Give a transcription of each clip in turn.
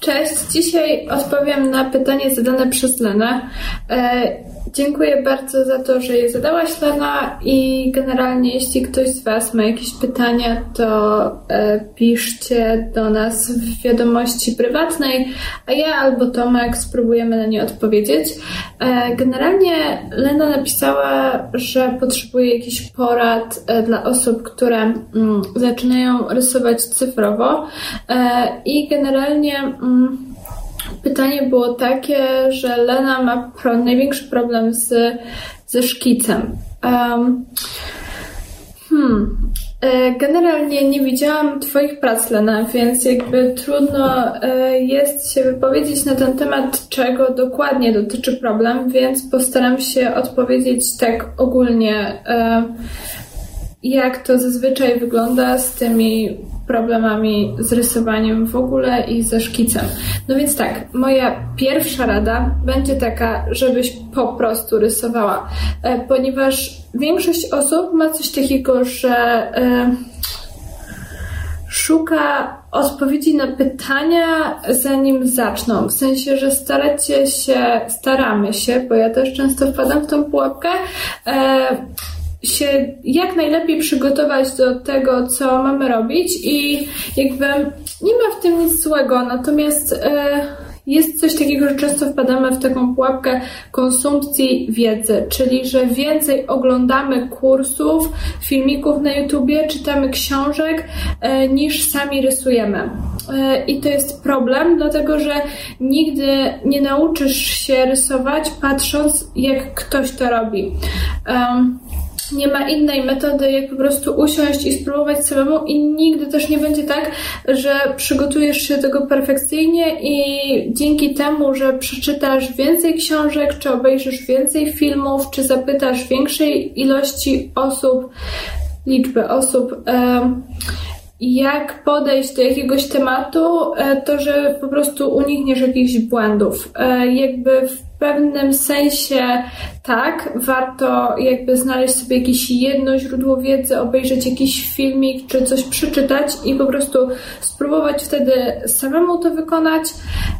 Cześć, dzisiaj odpowiem na pytanie zadane przez Lenę. E, dziękuję bardzo za to, że je zadałaś, Lena, i generalnie jeśli ktoś z Was ma jakieś pytania, to e, piszcie do nas w wiadomości prywatnej, a ja albo Tomek spróbujemy na nie odpowiedzieć. E, generalnie Lena napisała, że potrzebuje jakichś porad e, dla osób, które mm, zaczynają rysować cyfrowo e, i generalnie mm, pytanie było takie, że Lena ma pro, największy problem z, ze szkicem. Um, hmm. E, generalnie nie widziałam Twoich prac, Lena, więc jakby trudno e, jest się wypowiedzieć na ten temat, czego dokładnie dotyczy problem, więc postaram się odpowiedzieć tak ogólnie, e, jak to zazwyczaj wygląda z tymi problemami z rysowaniem w ogóle i ze szkicem. No więc tak, moja pierwsza rada będzie taka, żebyś po prostu rysowała, e, ponieważ większość osób ma coś takiego, że e, szuka odpowiedzi na pytania, zanim zaczną. W sensie, że staracie się, staramy się, bo ja też często wpadam w tą pułapkę, e, się jak najlepiej przygotować do tego, co mamy robić i jakby nie ma w tym nic złego, natomiast e, jest coś takiego, że często wpadamy w taką pułapkę konsumpcji wiedzy, czyli że więcej oglądamy kursów, filmików na YouTubie, czytamy książek, e, niż sami rysujemy. E, I to jest problem, dlatego że nigdy nie nauczysz się rysować patrząc, jak ktoś to robi. Um, nie ma innej metody, jak po prostu usiąść i spróbować samemu i nigdy też nie będzie tak, że przygotujesz się do tego perfekcyjnie i dzięki temu, że przeczytasz więcej książek, czy obejrzysz więcej filmów, czy zapytasz większej ilości osób, liczby osób, jak podejść do jakiegoś tematu, e, to że po prostu unikniesz jakichś błędów. E, jakby w pewnym sensie tak, warto jakby znaleźć sobie jakieś jedno źródło wiedzy, obejrzeć jakiś filmik czy coś przeczytać i po prostu spróbować wtedy samemu to wykonać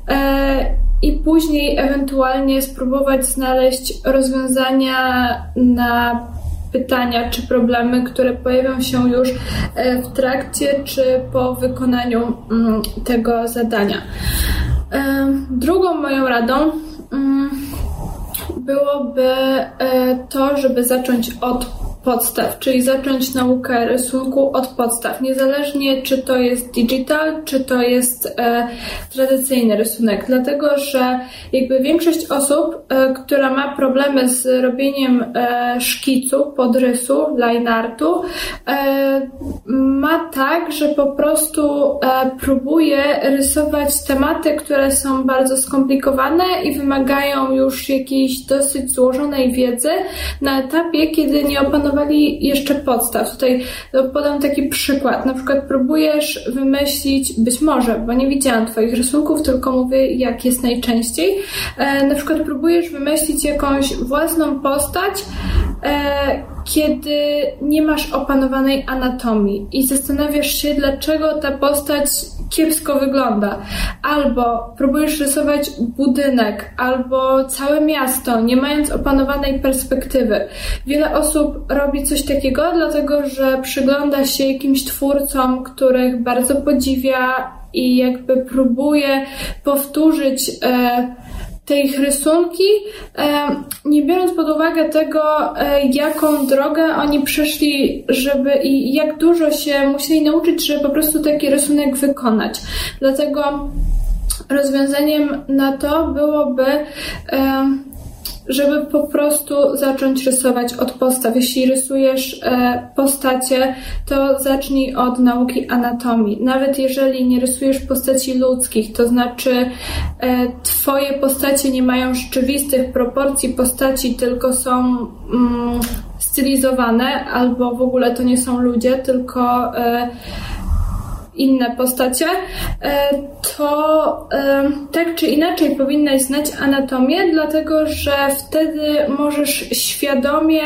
e, i później ewentualnie spróbować znaleźć rozwiązania na pytania czy problemy, które pojawią się już e, w trakcie czy po wykonaniu mm, tego zadania. E, drugą moją radą mm, byłoby e, to, żeby zacząć od podstaw, czyli zacząć naukę rysunku od podstaw, niezależnie czy to jest digital, czy to jest e, tradycyjny rysunek, dlatego że jakby większość osób, e, która ma problemy z robieniem e, szkicu, podrysu, line artu, e, ma tak, że po prostu e, próbuje rysować tematy, które są bardzo skomplikowane i wymagają już jakiejś dosyć złożonej wiedzy na etapie, kiedy nie opanowali jeszcze podstaw. Tutaj no, podam taki przykład. Na przykład próbujesz wymyślić, być może, bo nie widziałam Twoich rysunków, tylko mówię, jak jest najczęściej. E, na przykład próbujesz wymyślić jakąś własną postać, kiedy nie masz opanowanej anatomii i zastanawiasz się, dlaczego ta postać kiepsko wygląda. Albo próbujesz rysować budynek, albo całe miasto, nie mając opanowanej perspektywy. Wiele osób robi coś takiego, dlatego że przygląda się jakimś twórcom, których bardzo podziwia i jakby próbuje powtórzyć. E, te ich rysunki, nie biorąc pod uwagę tego, e, jaką drogę oni przeszli, żeby i jak dużo się musieli nauczyć, żeby po prostu taki rysunek wykonać. Dlatego rozwiązaniem na to byłoby żeby po prostu zacząć rysować od postaw. Jeśli rysujesz e, postacie, to zacznij od nauki anatomii. Nawet jeżeli nie rysujesz postaci ludzkich, to znaczy e, twoje postacie nie mają rzeczywistych proporcji postaci, tylko są mm, stylizowane, albo w ogóle to nie są ludzie, tylko e, inne postacie, to tak czy inaczej powinnaś znać anatomię, dlatego że wtedy możesz świadomie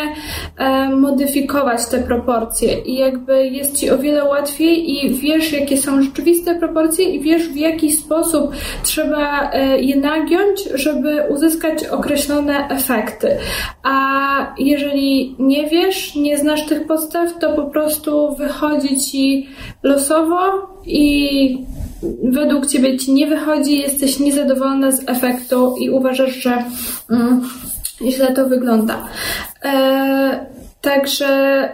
modyfikować te proporcje i jakby jest ci o wiele łatwiej i wiesz, jakie są rzeczywiste proporcje i wiesz, w jaki sposób trzeba je nagiąć, żeby uzyskać określone efekty. A jeżeli nie wiesz, nie znasz tych podstaw, to po prostu wychodzi ci losowo i według ciebie ci nie wychodzi, jesteś niezadowolona z efektu i uważasz, że mm, źle to wygląda. E, także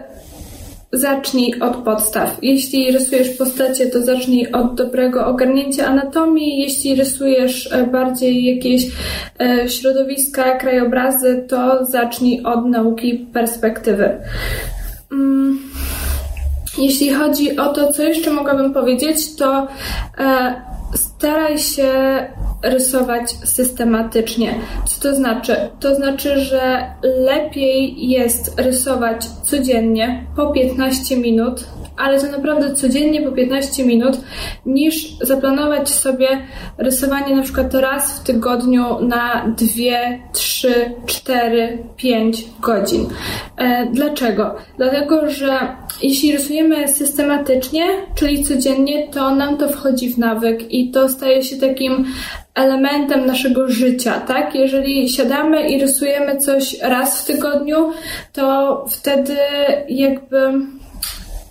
zacznij od podstaw. Jeśli rysujesz postacie, to zacznij od dobrego ogarnięcia anatomii. Jeśli rysujesz e, bardziej jakieś e, środowiska, krajobrazy, to zacznij od nauki perspektywy. Mm. Jeśli chodzi o to, co jeszcze mogłabym powiedzieć, to e, staraj się rysować systematycznie. Co to znaczy? To znaczy, że lepiej jest rysować codziennie po 15 minut, ale to naprawdę codziennie po 15 minut, niż zaplanować sobie rysowanie na przykład raz w tygodniu na 2, 3, 4, 5 godzin. E, dlaczego? Dlatego, że jeśli rysujemy systematycznie, czyli codziennie, to nam to wchodzi w nawyk i to staje się takim elementem naszego życia, tak? Jeżeli siadamy i rysujemy coś raz w tygodniu, to wtedy jakby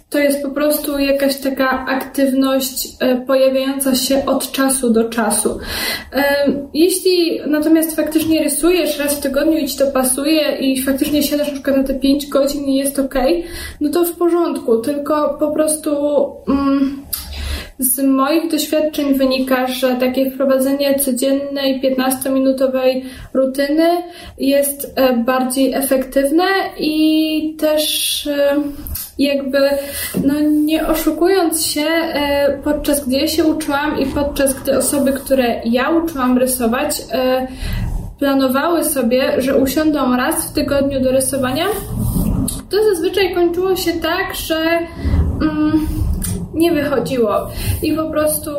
to jest po prostu jakaś taka aktywność e, pojawiająca się od czasu do czasu. E, jeśli natomiast faktycznie rysujesz raz w tygodniu i ci to pasuje i faktycznie siadasz na przykład na te 5 godzin i jest ok, no to w porządku, tylko po prostu. Mm, z moich doświadczeń wynika, że takie wprowadzenie codziennej 15-minutowej rutyny jest e, bardziej efektywne i też e, jakby, no nie oszukując się, e, podczas gdy ja się uczyłam i podczas gdy osoby, które ja uczyłam rysować, planowały sobie, że usiądą raz w tygodniu do rysowania, to zazwyczaj kończyło się tak, że. Mm, nie wychodziło. I po prostu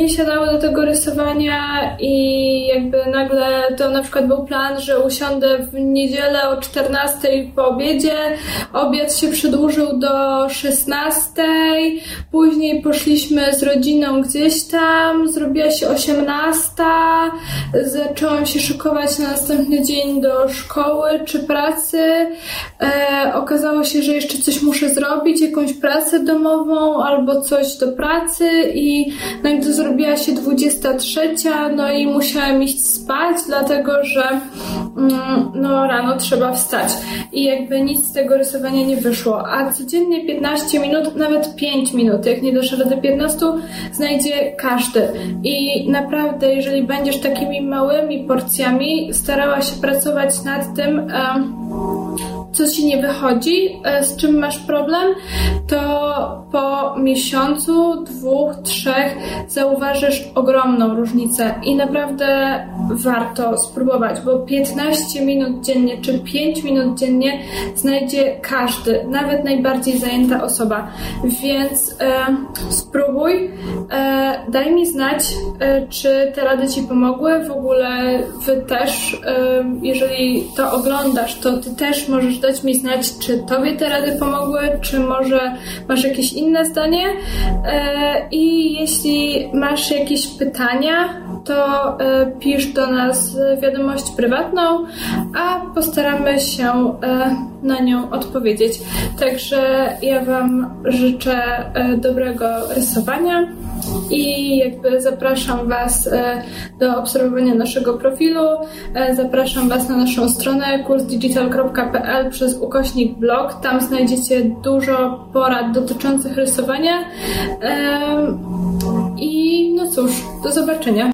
nie siadały do tego rysowania i jakby nagle to na przykład był plan, że usiądę w niedzielę o 14 po obiedzie, obiad się przedłużył do 16, później poszliśmy z rodziną gdzieś tam, zrobiła się 18, zaczęłam się szykować na następny dzień do szkoły czy pracy, e, okazało się, że jeszcze coś muszę zrobić, jakąś pracę domową albo coś do pracy i nagle gdy zrobiła się 23, no i musiałam iść spać, dlatego że mm, no rano trzeba wstać. I jakby nic z tego rysowania nie wyszło. A codziennie 15 minut, nawet 5 minut, jak nie doszedł do 15, znajdzie każdy. I naprawdę, jeżeli będziesz takimi małymi porcjami starała się pracować nad tym, um, co ci nie wychodzi, e, z czym masz problem, to po miesiącu, dwóch, trzech zauważysz ogromną różnicę i naprawdę warto spróbować, bo 15 minut dziennie czy 5 minut dziennie znajdzie każdy, nawet najbardziej zajęta osoba. Więc e, spróbuj, e, daj mi znać, e, czy te rady ci pomogły. W ogóle wy też, e, jeżeli to oglądasz, to ty też możesz dać mi znać, czy Tobie te rady pomogły, czy może masz jakieś inne zdanie. E, I jeśli masz jakieś pytania, to e, pisz do nas wiadomość prywatną, a postaramy się e, na nią odpowiedzieć. Także ja Wam życzę dobrego rysowania i jakby zapraszam Was e, do obserwowania naszego profilu. E, zapraszam Was na naszą stronę kursdigital.pl przez ukośnik blog. Tam znajdziecie dużo porad dotyczących rysowania. E, I no cóż, do zobaczenia.